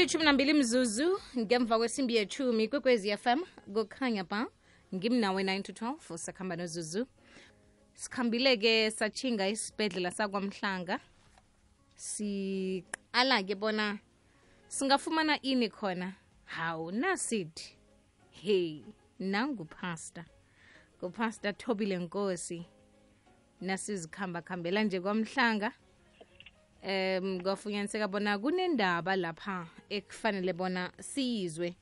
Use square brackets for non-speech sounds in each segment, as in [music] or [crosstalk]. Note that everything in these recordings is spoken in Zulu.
zilithumi nambili mzuzu ngemva kwesimbi yethumi kwekwezi fm kukhanya ba ngimnawe 9 to 12 sakhamba nozuzu sikhambile-ke sachinga isibhedlela sakwamhlanga siqala-ke bona singafumana ini khona hawu nasithi hey nangupastor ngupastor thobile nkosi nasizikhamba khambela nje kwamhlanga um kwafunyaniseka bona kunendaba lapha ekufanele bona siyizwe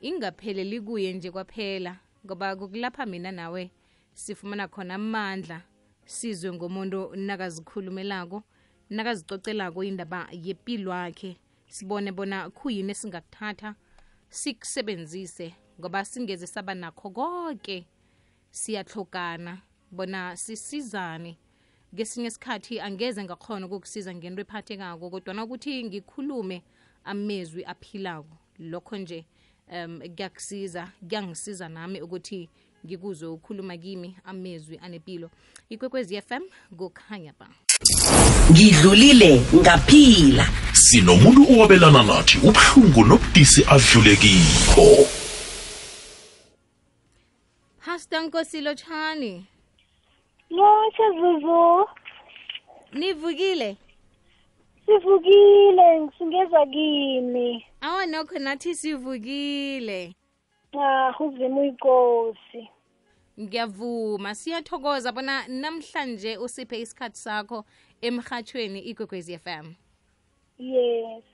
ingapheleli kuye nje kwaphela ngoba kukulapha mina nawe sifumana khona amandla sizwe ngomuntu nakazikhulumelako nakazicocelako indaba yempilo sibone bona khuyini esingakuthatha sikusebenzise ngoba singeze saba nakho konke siyahlokana bona sisizane ngesinye isikhathi angeze ngakhona ukukusiza ngento ephathekako kodwana ukuthi ngikhulume amezwi aphilako. Lokho nje um kuyakusiza kuyangisiza nami ukuthi ngikuzo ukhuluma kimi amezwi anempilo ikwekwezi fm kukhanya ba ngidlulile ngaphila. Sinomuntu owabelana nathi ubuhlungu nobudisi nkosilo kikho Lotsha Zuzu, nivukile sivukile ngisingeza kimi. awa nokho nathi sivukile Ah, uzima uyinkosi. ngiyavuma siyathokoza bona namhlanje usiphe isikhathi sakho emhathweni igwegwezi fm Yes.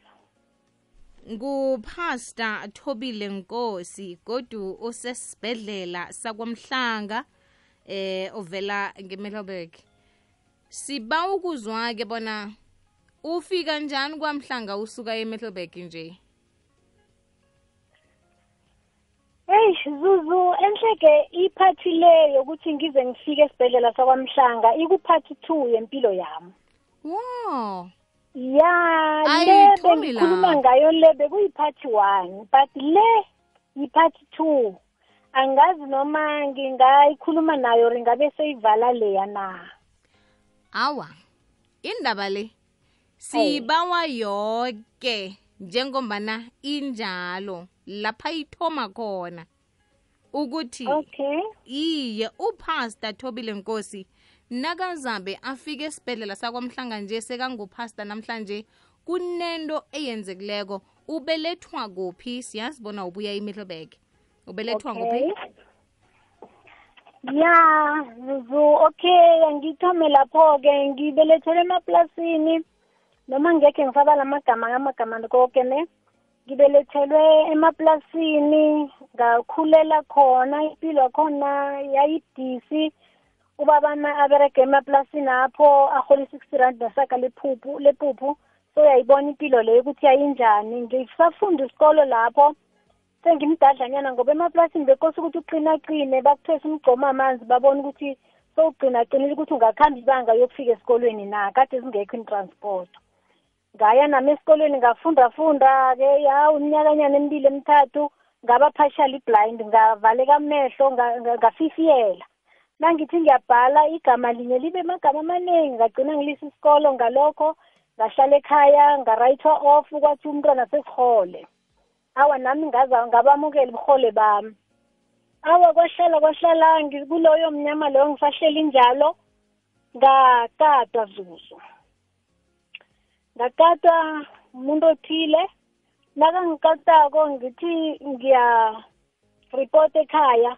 ngupastor thobile nkosi godu usesibhedlela sakwamhlanga eh ovela ngemelobek siba ukuzwa ke bona ufika njani kwamhlanga usuka emetlobek nje Hey Zuzu, enhleke iphathi le yokuthi ngize ngifike esibhedlela sakwamhlanga ikuphathi 2 yempilo yami. wo Ya, Ayi, le Thobela. bengikhuluma ngayo le bekuyiphathi 1, but le yiphathi 2. Angazi noma ngingayikhuluma nayo ringabe seyivala leya na. awa indaba le sibawa yonke njengombana injalo lapha ithoma khona ukuthi Okay. iye upastor thobile nkosi nakazabe afike esibhedlela sakwamhlanga nje sekangupastor namhlanje kunento eyenzekileko ubelethwa kuphi siyazibona ubuya imiddleburg ubelethwa Okay. Ya, Zuzu, okay, angithome lapho-ke ngibelethelwe emaplasini noma ngekhe ngifabala amagama ngamagama konke ne ngibelethelwe emaplasini ngakhulela khona impilo yakhona yayidisi ubabana aberege emaplasini apho ahola i-sixty rand nesaka lephuphu lepuphu so uyayibona impilo leyo ukuthi yayinjani ngisafunda isikolo lapho sengimdadlanyana ngoba emaplasini bekose ukuthi uqinaqine bakuthwesa umgcomo amanzi babone ukuthi sowugcinaqinile ukuthi ungakhamba ibanga yokufika esikolweni na kade zingekho in-transport ngaya nami esikolweni ngafunda-funda-ke ya iminyakanyana emibili emithathu ngaba partially blind ngavaleka amehlo nga- nga- ngafifiyela. Nangithi ngiyabhala igama linye libe amagama amaningi ngagcina ngilisa isikolo ngalokho ngahlala ekhaya ngarayithwa off kwathi umntwana sesihole awa nami ngaza ngabamukela ubuhole bami. Awa kwahlala kwahlala ngi- kuloyo mnyama loyo ngisahleli njalo. Ngakatwa zuzu. Ngakatwa umuntu othile. Nakangikatako ngithi ngiya report ekhaya.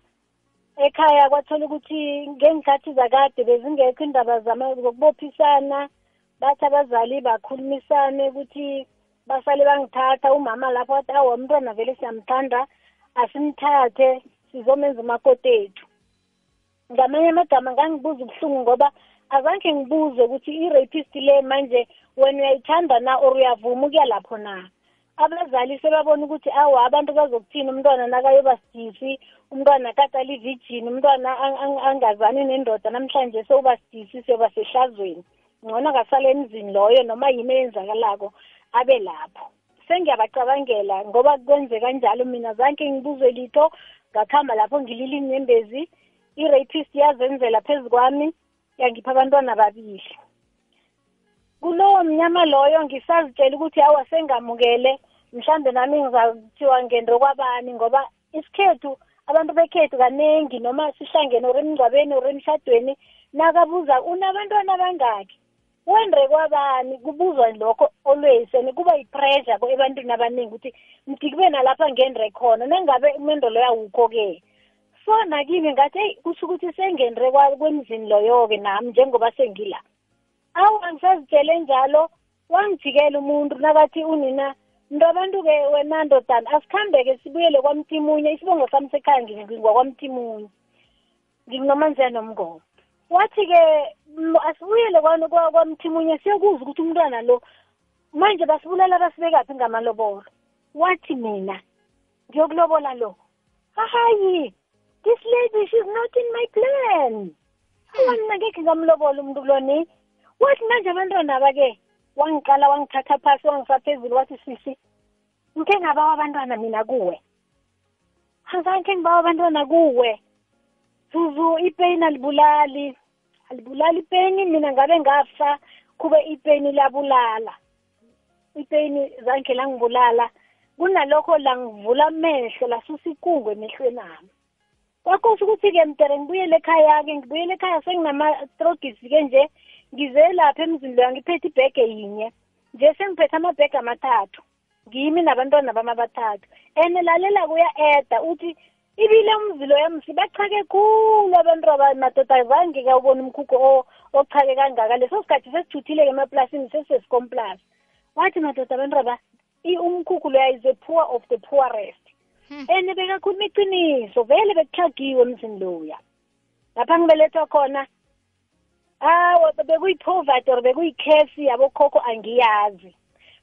Ekhaya kwathola ukuthi ngengikhathi zakade bezingekho indaba zama- zokubophisana. Bathi abazali bakhulumisane ukuthi basale bangithatha umama lapho wathi awa umntwana vele siyamthanda asimthathe sizomenza umakoti ethu ngamanye amagama ngangibuza ubuhlungu ngoba azange ngibuze ukuthi i-rapist le manje wena uyayithanda na or uyavuma ukuya lapho na? Abazali sebabona ukuthi awa abantu bazokuthini? Umntwana nakayoba sidisi umntwana kade alivijini umntwana ang- ang- angazani nendoda namhlanje sewuba sidisi siyoba sehlazweni. Ngcono kasale emzini loyo noma yini eyenzakalako. Abe lapho sengiyabacabangela ngoba kwenzeka njalo mina zanke ngibuzwe litho ngakuhamba lapho ngilila inyembezi i-rapist yazenzela phezu kwami yangipha abantwana babili. Kulowo mnyama loyo ngisazitshela ukuthi awa sengamukele mhlambe nami ngizakuthiwa ngendre kwabani ngoba isikhethu abantu bekhethu kaningi noma sihlangene or emngcwabeni or emshadweni nakabuza unabantwana abangaki wendre kwabani? Kubuzwa lokho always and kuba yi-pressure ebantwini abaningi ukuthi mthi kube nalapha ngendre khona nangabe umendo loyo awukho-ke. So nakimi ngathi eyi kusho ukuthi sengendre kwa- kwemzini loyo-ke nami njengoba sengila. Awu angisazitshele njalo. Wangijikela umuntu nakathi unina nto abantu-ke wena ndodana asikhambe-ke sibuyele kwamthimunye isibongo sami sekhaya ngingwakwamthimunye nginomanziya nomngoma. Wathi-ke m- asibuyele kwani- kwa- kwamthimunye siyokuza ukuthi umntwana lo manje basibulala basibekaphi ngamalobolo? Wathi mina ngiyokulobola lo hayi this lady she's not in my plan. Awa mina ngekhe ngamlobola umuntu kuloni wathi manje abantwana aba-ke wangiqala wangithatha phasi wangisaphezulu wathi sisi ngike ngabawa abantwana mina kuwe. Angizange ngibawa abantwana kuwe. Zuzu ipeyini alibulali. Alibulali ipeyini mina ngabe ngafa kube ipeyini labulala. Ipeyini zange langibulala kunalokho langivula amehlo lasusa ikungwe emehlweni ami. Kwakhosa ukuthi-ke mtere ngibuyele ekhaya-ke ngibuyele ekhaya senginama-strogisi-ke nje ngize lapha emzini loya ngiphethe ibhege yinye. Nje sengiphethe amabhege amathathu ngimi nabantwana bami abathathu. And lalela kuya-eda uthi ibile umzilo yami sibachake khulu abantu madoda azange kawubona umkhukhu o- ochake kangaka. Leso sikhathi sesithuthile-ke emaplasini sesesikomplas wathi madoda abantu aba umkhukhu loya is the poor of the poorest. And bekakhuluma iqiniso vele bekuxhagiwe emzini loya. Lapha ngibelethwa khona hawa bekuyi-poverty or bekuyi-case yabokhokho angiyazi.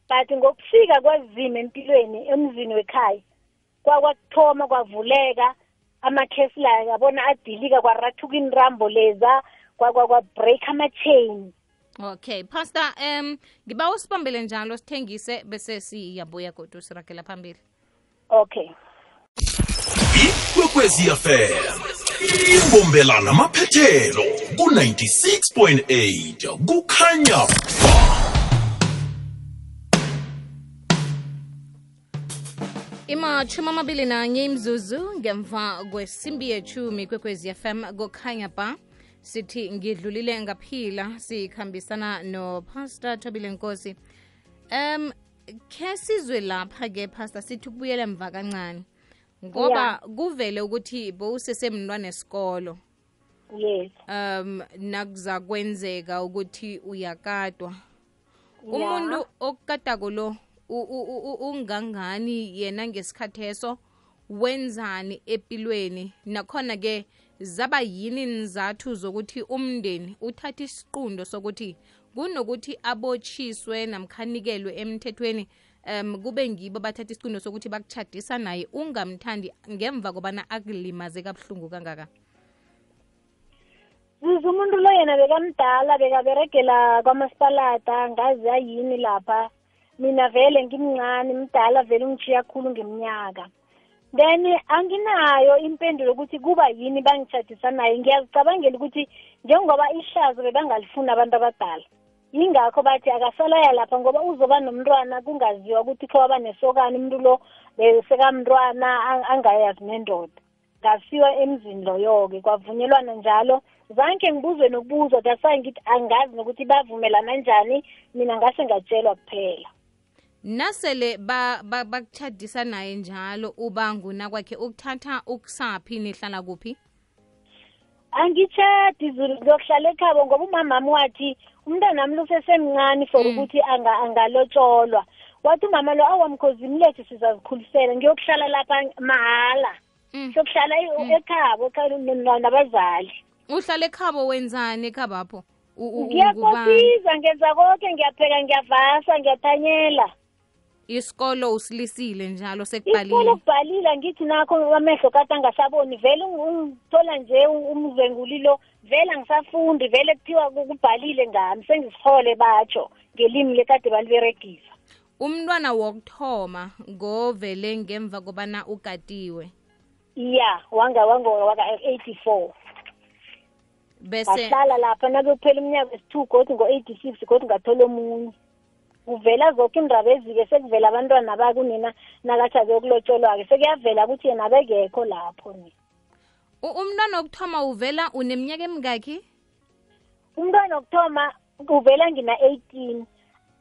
But ngokufika kwazima empilweni emzini wekhaya kwakwakuthoma kwavuleka amakhesi la yabona adilika kwarathuka inrambo leza kwabreak ama-chain. Okay pastor um ngiba usibambele njalo sithengise bese siyabuya kodwa sirakela phambili. Okay. Ikwekwezi fm imbombelana maphethelo ku-96.8 kukhanya ba imachumi amabili nanye imzuzu ngemva kwesimbi yechumi kwekwezi fm kokhanya ba sithi ngidlulile ngaphila sikhambisana nopastor thobile nkosi. Um khe sizwe lapha-ke pastor sithi ukubuyela emva kancane ngoba kuvele ukuthi bowusesemntwana esikolo. Yes. Um nakuza kwenzeka ukuthi uyakadwa yeah. umuntu okukadako lo ungangani yena ngesikhatheso wenzani empilweni nakhona-ke zaba yini nizathu zokuthi umndeni uthathe isiqundo sokuthi kunokuthi abotshiswe namkhanikelwe emthethweni um kube ngibo bathatha isiqundo sokuthi bakuchadisa naye ungamthandi ngemva kobana akulimaze kabuhlungu kangaka? Zize umuntu lo yena bekamdala bekaberegela kwamasipalata ngazi ayini lapha mina vele ngimncane mdala vele ungishiya khulu ngeminyaka then anginayo impendulo ukuthi kuba yini bangitshadisa naye. Ngiyazicabangela ukuthi njengoba ishazo bebangalifuni abantu abadala yingakho bathi akasalaya lapha ngoba uzoba nomntwana kungaziwa ukuthi khe waba nesokana umuntu lo besekamntwana ang- angayazi nendoda. Ngasiwa emzini loyo-ke kwavunyelwana njalo. Zange ngibuzwe nokubuzwa dasaye ngithi angazi nokuthi bavumelana njani mina ngase ngatshelwa kuphela. Nasele ba- ba- bakuchadisa naye njalo uba nguna kwakhe ukuthatha ukusaphi nihlala kuphi? Angitshadi zulu ngiyokuhlala ekhabo ngoba umamami wathi umntanami lusesemncane for ukuthi anga- angalotsholwa wathi umama lo awamkhozi mlethe sizazikhulisela ngiyokuhlala lapha mahala. Mm. siyokuhlala e- ekhabo ekhaya n- nabazali. Uhlala ekhabo wenzani ekhabapho U- u- ungubani? ngiyakosiza ngenza konke ngiyapheka ngiyavasa ngiyathanyela. Isikolo usilisile njalo isikolo sekubhalile kubhalile angithi nakho amehlo kade angasaboni. Vele ung- ungithola nje umzwengulilo vele angisafundi vele kuthiwa ku- kubhalile ngami sengisihole batsho ngelimi lekade baliberegisa. Umntwana wokuthoma ngovele ngemva kobana ukatiwe ya wanga wanga waka-eighty four bese ngahlala lapha nakuyokuphela umnyaka wesithu godi ngo-eighty six godi ngathola omunye. Kuvela zonke indaba ezike sekuvela abantwana bakunina nakathi akuyokulotsholwa-ke sekuyavela ukuthi yena bekekho lapho ni umntwana wokuthoma uvela uneminyaka emingakhi umntwana wokuthoma uvela ngina-eighteen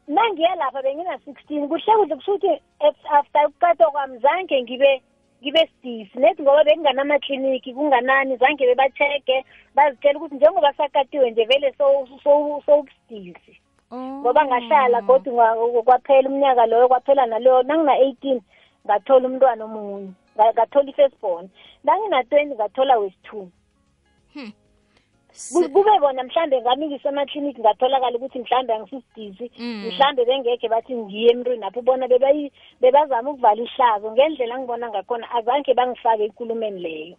nangiya lapha bengina-sixteen kuhle kuhle kusho ukuthi af- after ukuqatwa kwami zange ngibe ngibe stiff nethi ngoba bekunganamakliniki kunganani zange bebatsheke bazitshela ukuthi njengoba sakatiwe nje vele sowubustiff oh. Ngoba ngahlala kodwa kwaphela umnyaka loyo kwaphela naloyo nangina-eighteen ngathola umntwana omunye nga- ngathola i-first born nangina-twenty ngathola wesi-two Hmm. Ku- kube bona mhlambe ngamikisa emakliniki ngatholakala ukuthi mhlambe angisisidisi Mm. mhlambe bengekhe bathi ngiye emntwini apho bona bebazama ukuvala ihlazo. Ngendlela ngibona ngakhona azange bangifake ekulumeni leyo.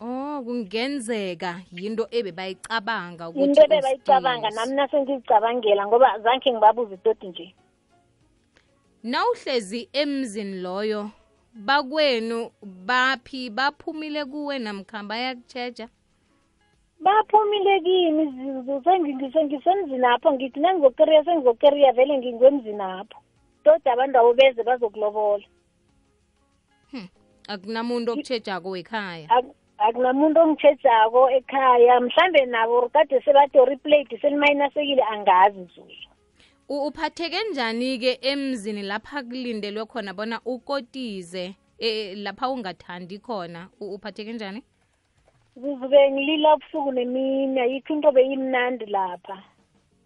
Oh kungenzeka yinto ebebayicabanga ukuthi into ebebayicabanga. usidisi. nami nasengizicabangela ngoba zange ngibabuze toti nje. Nawuhlezi emzini loyo bakwenu baphi? Baphumile kuwe namkhamba yakutsheja baphumile kimi zizu sengisemzini apho. Ngithi nangizokeriya sengizokeriya vele ngingwemzini apho. Todi abantu abo beze bazokulobola akunamuntu okutshejako wekhaya. Ak- akunamuntu ongitshejako ekhaya mhlambe nabo kade sebathi oriplate selimayinasekile angazi zuzu U- uphatheke njani-ke emzini lapha kulindelwe khona bona ukotize eh, lapha ungathandi khona? U- uphatheke njani? Zuzu bengilila ubusuku nemini ayikho into beyimnandi lapha.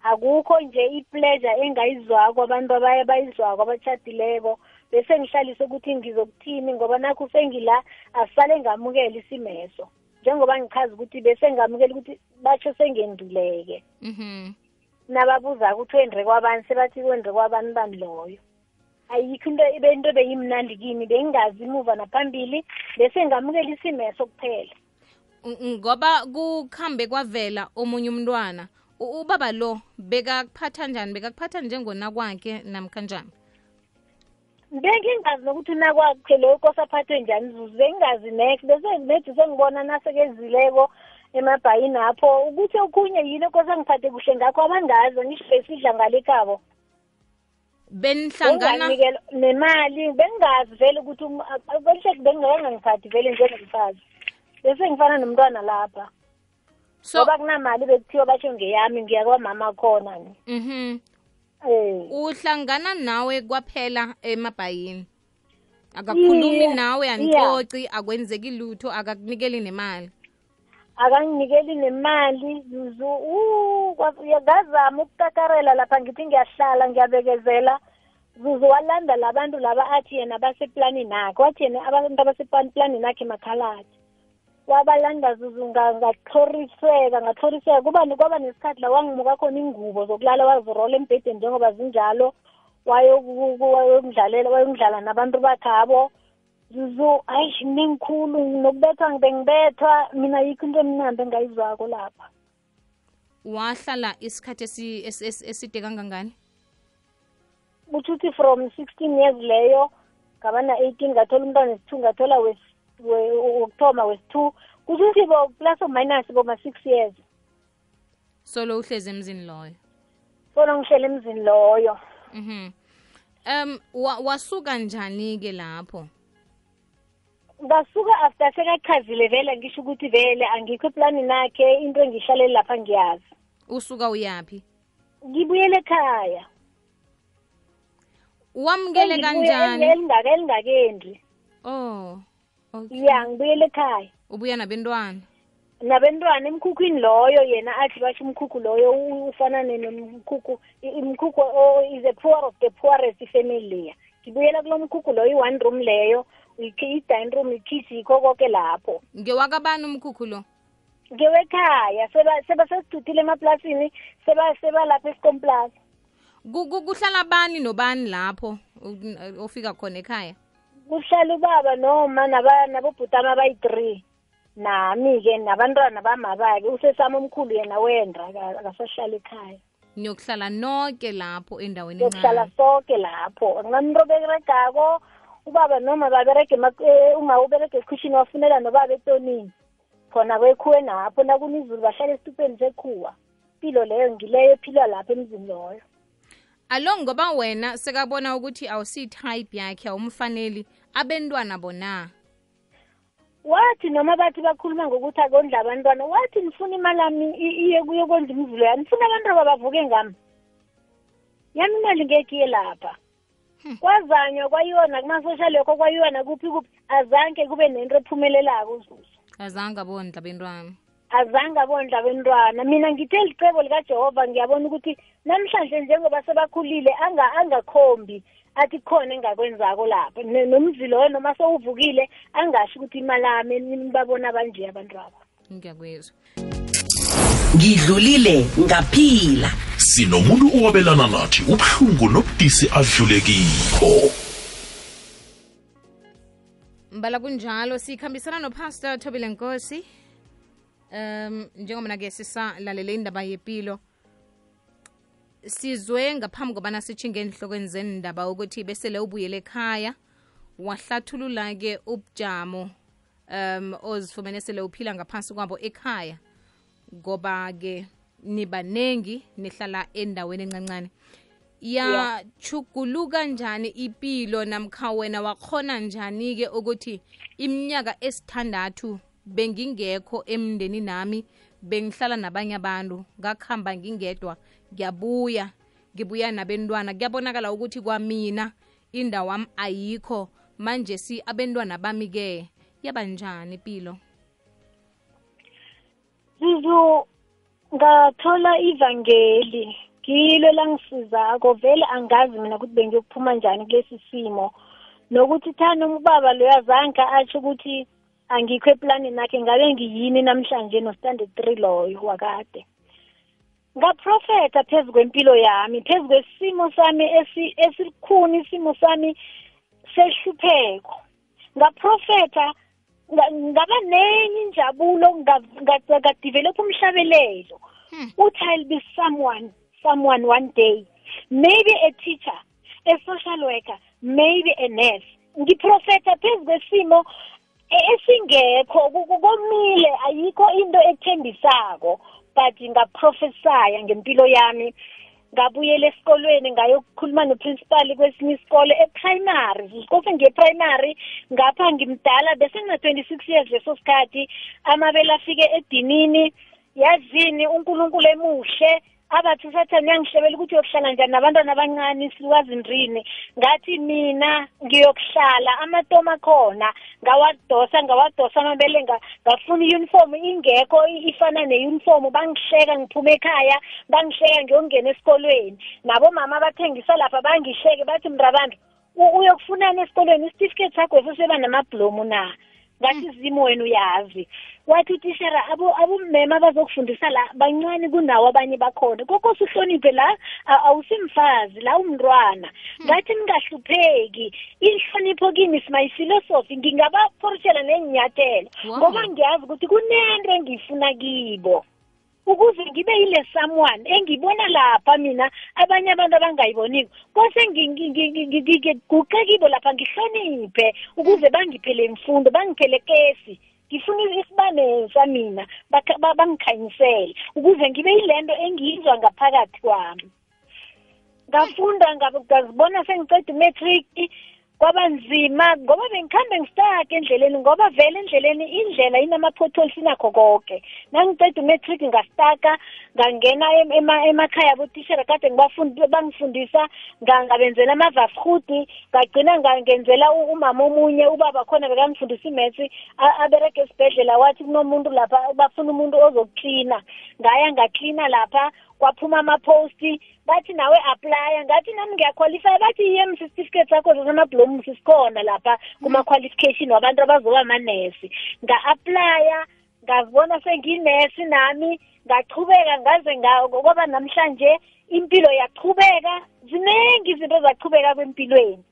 Akukho nje i-pleasure engayizwako abantu abaye bayizwako abatshadileko bese ngihlalise ukuthi ngizokuthini ngoba nakho sengila asale ngamukela isimeso. Njengoba ngichaza ukuthi bese ngamukela ukuthi batsho sengenduleke. Mhm. Nababuza ukuthi wendre kwabani sebathi wendre kwabani bani loyo. Ayikho into into beyimnandi kimi bengingazi imuva naphambili bese ngamukela isimeso kuphela. Ng- ngoba kukhambe kwavela omunye umntwana. Ubaba lo bekakuphatha njani? Bekakuphatha njengona kwakhe namkhanjani bengingazi nokuthi unakwakhe loyo kosi aphathwe njani zuzu bengingazi next. Bese nethi sengibona nasekezileko emabhayini apho ukuthi okhunye yini kosi angiphathe kuhle ngakho abangazi ngisho besidla ngalekhabo benihlangana benganikela nemali bengingazi vele ukuthi belihle bengingangangiphathi vele njengomfazi. Bese ngifana nomntwana lapha. So ngoba kunamali bekuthiwa basho ngeyami ngiya kwamama khona ni mhm. Uhlangana nawe kwaphela emabhayini. Akakhulumi Iye, nawe iya. anicoci akwenzeki lutho akakunikeli nemali. Akanginikeli nemali zuzu. Uh, kwa- ngazama ukukakarela lapha ngithi ngiyahlala ngiyabekezela. Zuzu walanda labantu laba athi yena baseplanini akhe wathi yena abantu abaseplanini akhe makhaladi wabalanda zuzu nga- ngatlhoriseka ngatlhoriseka kuba kwaba nesikhathi la wangimuka khona ingubo zokulala wazirola embhedeni njengoba zinjalo. Wayoku- ku- wayokudlalela wayokudlala nabantu bakhabo zuzu hayi ningikhulu nokubethwa bengibethwa mina yikho into emnandi engayizwako lapha. Wahlala isikhathi esi- esi- esi- eside kangangani? Kutho ukuthi from sixteen years leyo ngaba na-eighteen ngathola umntwana wesi-two ngathola wes- we- wokuthoma wesi-two kutho ukuthi bo plus or minus boma-six years. Solo uhlezi emzini loyo? Solo ngihlele emzini loyo. Mhm. Um wa, wasuka njani-ke lapho? Ngasuka after sekachazile vele ngisho ukuthi vele angikho eplanini akhe into engihlaleli lapha ngiyazi. Usuka uyaphi? Ngibuyele ekhaya. Wamukele kanjani? elingakendi oh. Okay. ya ngibuyele ekhaya ubuya nabentwana? Nabentwana emkhukhwini loyo yena athi basho umkhukhu loyo u- ufana ne- nomkhukhu i- imkhukhu o- is a poor of the poorest family leya. Ngibuyela kulo mkhukhu loyo i-one room leyo ikhi- i-dine room ikhisi yikho koke lapho. Ngewakabani umkhukhu lo? Ngewekhaya seba seba sesidudile emaplasini seba sebalapha esikomplaza Ku- ku- kuhlala bani nobani lapho u- ofika khona ekhaya? Kuhlala ubaba noma nabobhutama abayi-three. Nami-ke nabantwana bamabake usesami omkhulu yena wenda aka- akasahlala ekhaya. Niyokuhlala nonke lapho endaweni yokuhlala soke lapho. Akunamuntu oberegako ubaba noma baberege eh, uma uberege esikhwishini wafunela nobaba etonini. Khona kwekhuwe napho nakunizulu bahlala esitupeni sekhuwa. Impilo leyo ngileyo ephilwa lapho emzini loyo. Alo ngoba wena sekabona ukuthi awusi-type yakhe awumfaneli. Abentwana bona? Wathi noma bathi bakhuluma ngokuthi akondla abantwana wathi nifuna imali yami i- iye kuyokondla imvulo yami. Nifuna abantwana bavuke ngami. Yami imali ngeke iye lapha. Kwazanywa kwayiwa nakuma-social yokho kwayiwa nakuphi kuphi. Azange kube nento ephumelelako uzuzu azange abondla abentwana. Azange abondla abentwana. Mina ngithe licebo likajehova ngiyabona ukuthi namhlanje njengoba sebakhulile anga- angakhombi athi khona engakwenzako lapha. Ne- nomzi loyo noma sowuvukile angasho ukuthi imali ami nibabona banje abantu aba ngiyakwezwa ngidlulile ngaphila. Sinomuntu owabelana nathi ubuhlungu nobudisi adlulekikho mbala kunjalo sikhambisana nopastor thobile nkosi. Um njengoba nake sisalalele indaba yepilo sizwe ngaphambi kobana sitshinge enhlokweni zendaba ukuthi besele ubuyele ekhaya wahlathulula-ke ubujamo um ozifumene sele uphila ngaphansi kwabo ekhaya ngoba-ke nibanengi nihlala endaweni encancane. Yachuguluka njani ipilo namkha wena wakhona njani-ke ukuthi iminyaka esithandathu bengingekho emndeni nami bengihlala nabanye abantu ngakuhamba ngingedwa ngiyabuya ngibuya nabentwana. Kuyabonakala ukuthi kwamina indawo wami ayikho manje si abentwana bami-ke yaba njani impilo? Zuzu ngathola ivangeli ngilo elangisizako. Vele angazi mina ukuthi bengiyokuphuma njani kulesi simo. Nokuthi thana ubaba loyo azange atsho ukuthi angikho eplanini nakhe ngabe ngiyini namhlanje no-standard three loyo wakade. Ngaprofetha phezu kwempilo yami phezu kwesimo sami esi- esikhuni isimo sami sehlupheko. Ngaprofetha nga- ngaba nenye injabulo nga- nga- ngadevelopha umhlabelelo. Uthi i'll be someone someone one day. Maybe a teacher a social worker maybe a nurse. Ngiprofetha phezu kwesimo esingekho komile ayikho into ethembisako. But ngaprofesaya ngempilo yami ngabuyela esikolweni ngayokukhuluma noprincipal kwesinye isikole eprimary zikofe nge-primary ngapha ngimdala bese ngina-twenty-six years leso sikhathi amabele afike edinini yazini unkulunkulu emuhle abathi sathane uyangihlebela ukuthi uyokuhlala njani nabantwana abancane silukazindrini ngathi mina ngiyokuhlala amatomu akhona ngawadosa ngawadosa amabele nga- ngafuna iyunifomu ingekho i- ifana neyunifomu bangihleka ngiphume ekhaya bangihleka ngiyongena esikolweni. Nabomama abathengisa lapha bangihleke bathi mrabantu u- uyokufunani esikolweni? Isitifiketi sakho eseseba namabhlomu na? Ngathi zimo wena uyazi. Wathi utishera abo abomema abazokufundisa la bancane kunawo abanye bakhona. Kokose uhloniphe la a- awusimfazi la umntwana. Ngathi ningahlupheki inhlonipho kimi is my philosophy ngingabaphorishela nenyathelo Wow. ngoba ngiyazi ukuthi kunento engiyifuna kibo. Ukuze ngibe yile someone engibona lapha mina abanye abantu abangayiboniko. Kose ngiguqe kibo lapha ngihloniphe ukuze bangiphele imfundo bangiphele kesi. Ngifuna isibane samina bangikhanyisele ukuze ngibe yilento engiyizwa ngaphakathi kwami. Ngafunda ngazibona sengiceda imatric kwaba nzima ngoba bengikhambe ngistake endleleni ngoba vele endleleni indlela inama-potholes inakho konke nangiceda umatric ngastaka ngangena em- ema- emakhaya abotishera kade ngibafundi- bangifundisa nga- ngabenzela amavasihudi ngagcina nga- ngenzela u- umama omunye ubaba khona bekangifundisa imetsi abereke esibhedlela wathi kunomuntu lapha bafuna umuntu ozokuklina ngaya ngaklina lapha kwaphuma amaposti bathi nawe aplya ngathi nami ngiyaqualify bathi i-em certificate sakho zasamablomu sisikhona lapha kuma-qualification wabantu abazoba amanesi nga-aplya ngazibona sengiyinesi nami ngachubeka ngaze nga- kwaba namhlanje impilo yachubeka ziningi izinto zachubeka kwempilweni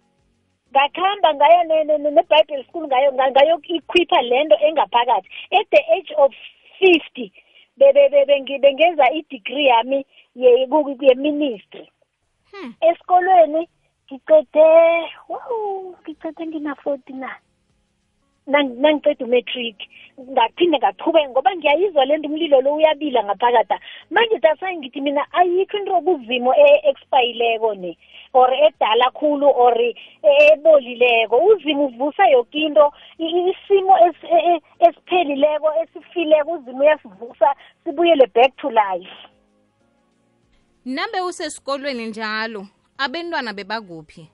ngakuhamba ngayo ne- ne- ne- ne-bible school ngayo nga- ngayokuikhwipha lento engaphakathi at the age of fifty be- be- be- bengi- bengenza i-degree yami ye- ku- ye-ministry Hmm. esikolweni ngicede wow ngicede ngina-forty na nang- nangiceda umatric ngaphinde ngaqhubeka ngoba ngiyayizwa le nto umlilo lo uyabila ngaphakada manje dasaye ngithi mina ayikho into okuzimo e-expayileko ne or edala khulu or ebolileko. Uzimo uvusa yoke into. Isimo e- e- esiphelileko esifileko uzimo uyasivusa sibuyele back to life. Nabe usesikolweni njalo abentwana bebakuphi?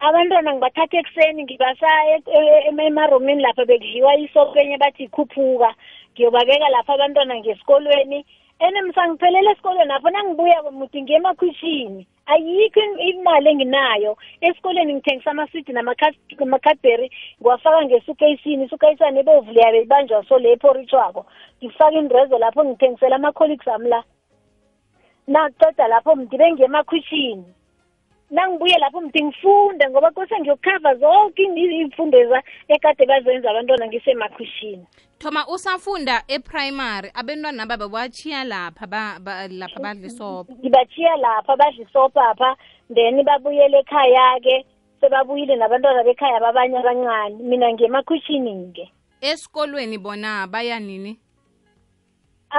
Abantwana ngibathatha ekuseni ngibasa e- e- em- emaromini lapha bekudliwa isopo enye bathi ikhuphuka. Ngiyobabeka lapha abantwana ngesikolweni. Ene msangiphelele esikolweni apho nangibuya muthi ngiye emakhwishini ayikho im- imali enginayo. Esikolweni ngithengisa amaswidi namakadberi ngiwafaka ngesukeyisini. Isukeyisani ebovu liyabe ibanjwa so le eporitshwako ngifaka indrezo lapho ngithengisela ama-colleagues ami la. Naqeda lapho mndibe ngiye emakhwishini nangibuye lapho mthi ngifunde ngoba kose ngiyokhava zonke iy'mfundo eza ekade bazenza abantwana ngisemakhwishini thoma usafunda eprimary abentwana babe bachiya lapha ba, ba, lapha badla isopo ngibathiya lapha badla isopo apha then babuyele ekhaya-ke sebabuyile nabantwana bekhaya babanye abancane mina ngiyemakhwishini-ke esikolweni bona baya nini?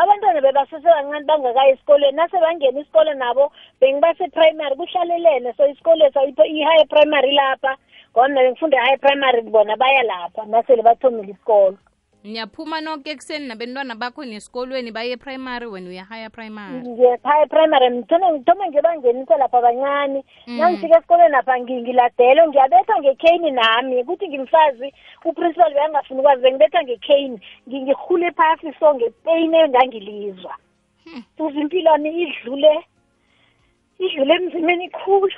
Abantwana bebasesebancane bangakayi esikolweni. Nase bangena isikole nabo bengibase-primary kuhlalelene so isikole i-high primary lapha. Ngoba mina bengifunda i-high primary bona baya lapha. Nasele bathomile isikolo. Niyaphuma nonke ekuseni nabentwana bakho nesikolweni baye eprimary wena uya higher primary? Ngiye primary. Ngithome ngithome ngibangenisa lapha abancane nangifika esikolweni lapha ngi- ngiyabetha ngiyabethwa ngekheyini nami. Ukuthi ngimfazi uprincipal bekangafuni ukwazi bengibethwa ngekheyini. Ngingihule phasi so ngepeyini engangilizwa. Uze impilwami idlule idlule emzimeni khulu.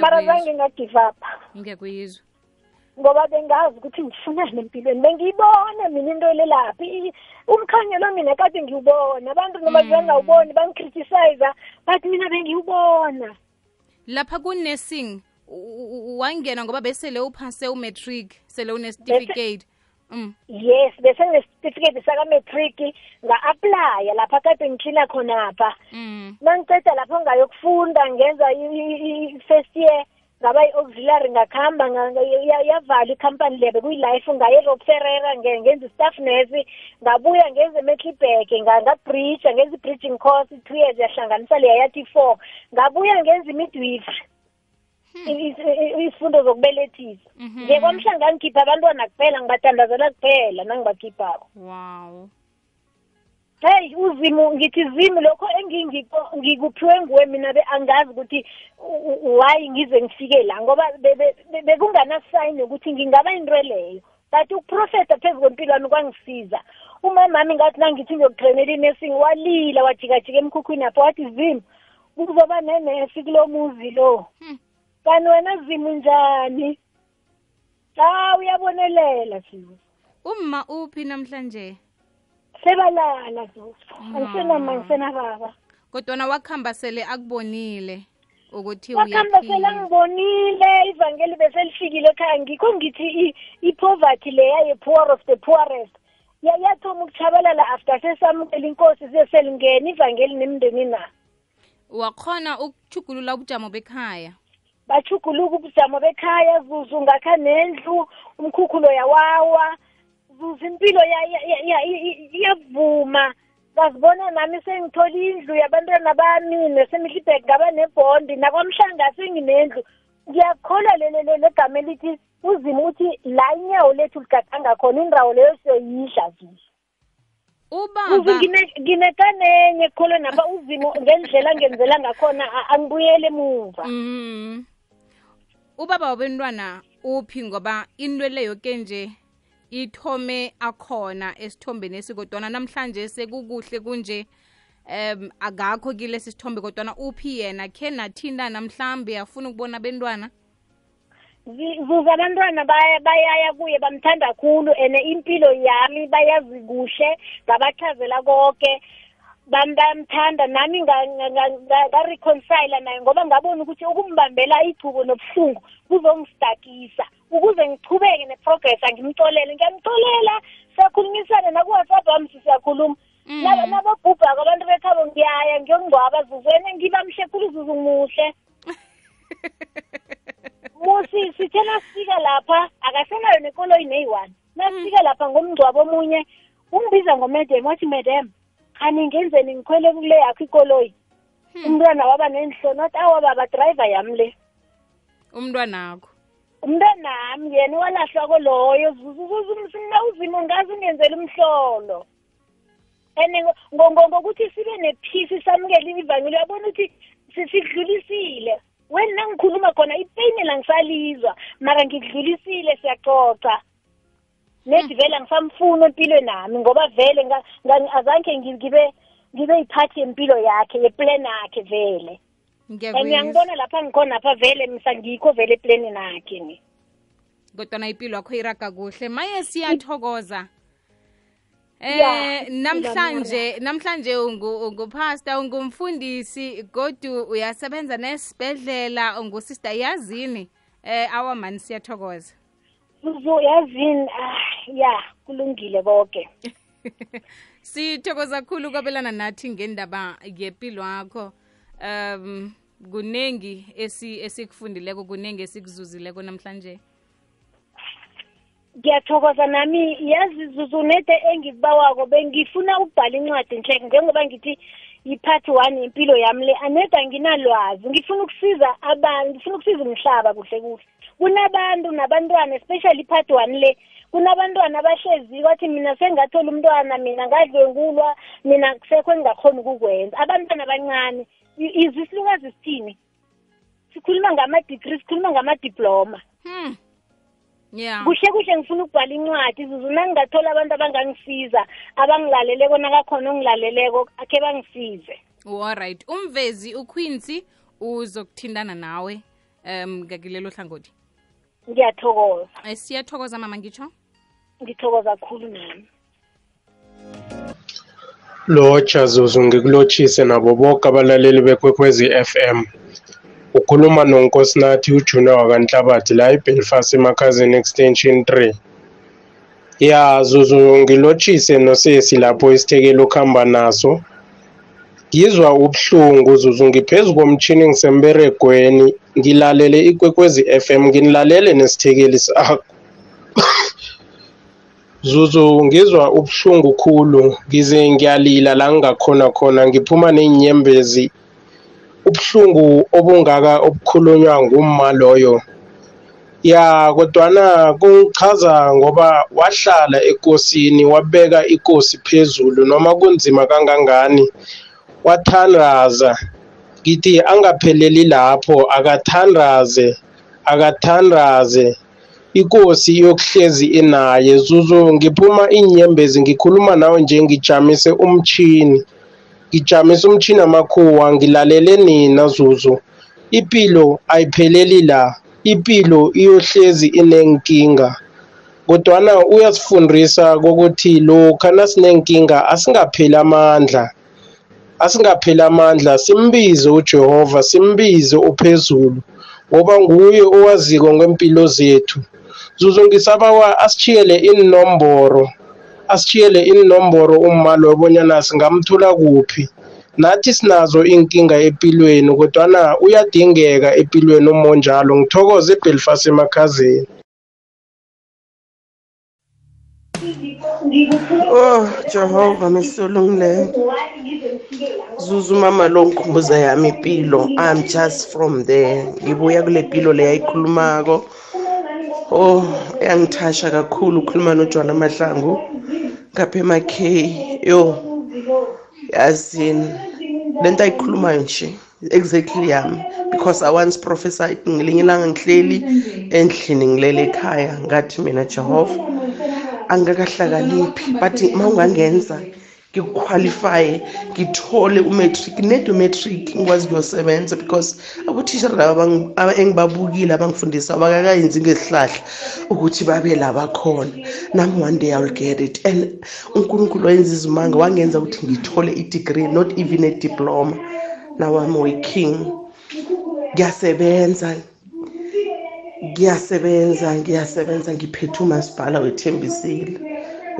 Mara zange ngagive up ngiyakuyizwa ngoba bengazi ukuthi ngifunani empilweni bengiyibona mina into lelaphi I- umkhanyelo mina kade ngiwubona. Abantu noma bengawuboni bangicriticize but mina bengiwubona lapha ku-nursing u- u- wangena ngoba besele uphase umatric sele une-certificate. Mm. yes bese ngesitifiketi sakametric nga-aplya lapha kade ngiklina khonapha. Mm. nangiceda lapho ngayokufunda ngenza i- i- i-first year. Ngaba i-auxiliary ngakuhamba nga- nga- ya- yavalwa ikhampani lebe kuyi-life ngaye erob ferrera nge- ngenza i-staff nurse ngabuya ngenza emetlibek ngabridge ngenza i-bridging course two years yahlanganisa leya yathi four. Ngabuya ngenza imidwifery. Isifundo zokubelethisa. Mhm. nje kwamhlanga ngikhipha abantwana kuphela ngibatandazela kuphela nangibakhiphako wow. Heyi uzimu ngithi zimu lokho engingikho ngikuphiwe nguwe mina be angazi ukuthi u- u- why ngize ngifike la ngoba be- be- be- bekunganasayini ukuthi ngingaba into leyo. But ukuprofeta phezu kwempilo wami kwangisiza umamami ngathi nangithi ngiyokutrainela inursing walila wajikajika emkhukhwini apho wathi zimu kuzoba nenesi kulo muzi lo. Hmm. kanti wena zimu njani? Ha uyabonelela zimu umma uphi namhlanje? Sebalala zoso angisenama ngisenababa kodwana wakuhamba sele akubonile ukuthi wakuhamba sele angibonile ivangeli beselifikile ekhaya. Ngikho ngithi i- i-poverty leya ye-poor of the poorest ya- yathoma ukuchabalala after sesamukela inkosi seselingena ivangeli nemndeni na? Wakhona ukuchugulula ubujamo bekhaya. Bachuguluka ubujamo bekhaya zuzu ngakha nendlu umkhukhulo yawawa zuzu impilo ya- ya- ya- ya- i- i- iyavuma. Ngazibona nami sengithola indlu yabantwana bami nesemidlibhek ngaba nebhondi nakwamhlanga senginendlu ngiyakholwa lele legama elithi uzima uthi la inyawo lethu ligadanga khona indawo leyo siyoyidla zuzu kuze ubaba ngine- nginekanenye ekukholweni apha uzimo ngendlela angenzela ngakhona a- angibuyele emuva. Mm. ubaba wabentwana uphi ngoba into leyo ke nje ithome akhona esithombeni esikodwana. Namhlanje sekukuhle kunje. Um akakho kilesi sithombe kodwana uphi yena? Khe nathintana mhlambe afuna ukubona abentwana? Zi- zuza abantwana baya- bayaya kuye bamthanda kakhulu and impilo yami bayazi kuhle ngabachazela konke bam- bayamthanda nami nga- nga- nga- nga- ngareconcile naye ngoba ngabona ukuthi ukumbambela ichubo nobuhlungu kuzongistakisa ukuze ngichubeke ne-progress angimxolele ngiyamxolela siyakhulumisana naku-whatsapp wami siyakhuluma. Mm. Naba- nababhubhako abantu bekhabo ngiyaya ngiyongcwaba zuzwene ngiba mhle khulu zuzu muhle. [laughs] Yabo si- sithe nasifika lapha akasenayo nekoloyi neyi-one. Nasifika lapha ngomngcwabo omunye ungibiza ngomedem wathi madam khani ngenzeni ngikhwele kule yakho ikoloyi? Umntwana waba nenhloni wathi awa baba driver yami le. Umntwanakho. Umntanami yena walahlwa koloyo. Uzimo ngazi ungenzela umhlolo. And ngokuthi sibe nephisi samukele ivangeli uyabona ukuthi si- sidlulisile? Wena nangikhuluma khona ipeyini langisalizwa. Mara ngikudlulisile siyaxoxa. Nedi vele angisamfuni empilweni nami ngoba vele azange ngibe ngibe yiphathi yempilo yakhe yeplan yakhe vele. And lapha ngikhona apha vele msa ngikho vele eplanini nakhe ni kodwana impilo yakho iraga kuhle. Maye siyathokoza. Ya, Eh namhlanje namhlanje ungu- ungupastor ungumfundisi godu uyasebenza nesibhedlela. Ungusister yazini. Eh awamani siyathokoza Zuzu yazini ah ya kulungile boke. [laughs] Sithokoza kakhulu kwabelana nathi ngendaba yempilo yakho um kunengi esi esikufundileko kuningi esikuzuzileko namhlanje? Ngiyathokoza nami. Yazi Zuzu nede engikubawako bengifuna ukubhala incwadi nhleke njengoba ngithi yi-part one impilo yami le anede anginalwazi ngifuna ukusiza abantu ngifuna ukusiza umhlaba kuhle kuhle. Kunabantu nabantwana especially i-part one le kunabantwana abahlezi kwathi mina sengathola umntwana mina ngadlwengulwa mina kusekho engingakhoni ukukwenza. Abantwana abancane I- izisilukazi sithini? Sikhuluma ngama-degree sikhuluma ngama-diploma. Hmm. Yeah. Kuhle kuhle ngifuna ukubhala incwadi zuzu. Nangingathola abantu abangangisiza abangilaleleko nakakhona ongilaleleko akhe bangisize. Allright umvezi uquincy uzokuthindana nawe um ngakilelo hlangothi. Ngiyathokoza. Eh, siyathokoza mama ngitsho? Ngithokoza kakhulu nami Lotsha Zuzu ngikulotshise nabo boke abalaleli bekwekwezi FM. Ukhuluma nonkosinathi uJunior wakanhlabathi la eBelfast emakhazini extension 3. Ya Zuzu ngilotshise nosesi lapho isithekelo ukuhamba naso. Ngizwa ubuhlungu Zuzu ngiphezu komtshini ngisemberegweni ngilalele ikwekwezi FM nginilalele nesithekeli sakho. Zuzu ngizwa ubuhlungu khulu ngize ngiyalila la ngingakhona khona ngiphuma ney'nyembezi ubuhlungu obungaka obukhulunywa ngumma loyo. Ya kodwana kungichaza ngoba wahlala ekosini wabeka ikosi phezulu noma kunzima kangangani. Wathandaza ngithi angapheleli lapho akathandaze akathandaze. Ikosi yokuhlezi inaye zuzu ngiphuma inyembezi ngikhuluma nawe nje ngijamise umchini ngijamise umchini amakhuwa ngilalele nina zuzu. Impilo ayipheleli la. Impilo iyohlezi inenkinga. Kodwana uyasifundisa kokuthi lokha nasinenkinga asingapheli amandla. Asingapheli amandla simbize uJehova simbize uphezulu ngoba nguye owaziko ngempilo zethu. Zuzu ngisabawa asitshiyele inomboro asitshiyele inomboro umma loyo bonyana singamthola kuphi. Nathi sinazo inkinga empilweni kodwana uyadingeka empilweni umonjalo. Ngithokoze ebelfast emakhazeni. Oh Jehova mesulungileyo Zuzu mama lo ngikhumbuza yami impilo I'm just from there. Ngibuya kule mpilo le yayikhulumako Oh yangithasha kakhulu ukukhuluma noJohn Mahlangu. Ngapha emakhe yo yazini lento ayikhulumayo nje exactly yami because I once prophesied ngelinye ilanga ngihleli endlini ngilele ekhaya ngathi mina Jehova angikakahlakaniphi but uma ungangenza ngikuqualifye ngithole umatric net umatric ngikwazi kuyosebenza because abothishara laba abangi- aba- engibabukile abangifundisa abakakayenzi ngesihlahla ukuthi babe la bakhona. Nami one day iwill get it. And unkulunkulu wayenza izimanga wangenza ukuthi ngithole i-degree not even a diploma. Now i'm working ngiyasebenza. Ngiyasebenza ngiyasebenza ngiphethe umasipala wethembisile.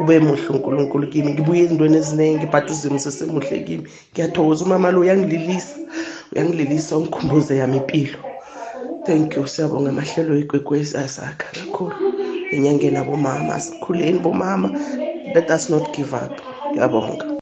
Ube muhle unkulunkulu kimi ngibuye ezintweni eziningi but uzimo sesemuhle kimi. Ngiyathokoza umama lo uyangililisa uyangililisa ungikhumbuze yami impilo. Thank you siyabonga amahlelo igwegwezi asakha kakhulu. Enyangeni abomama asikhuleni bomama. Let us not give up. Ngiyabonga.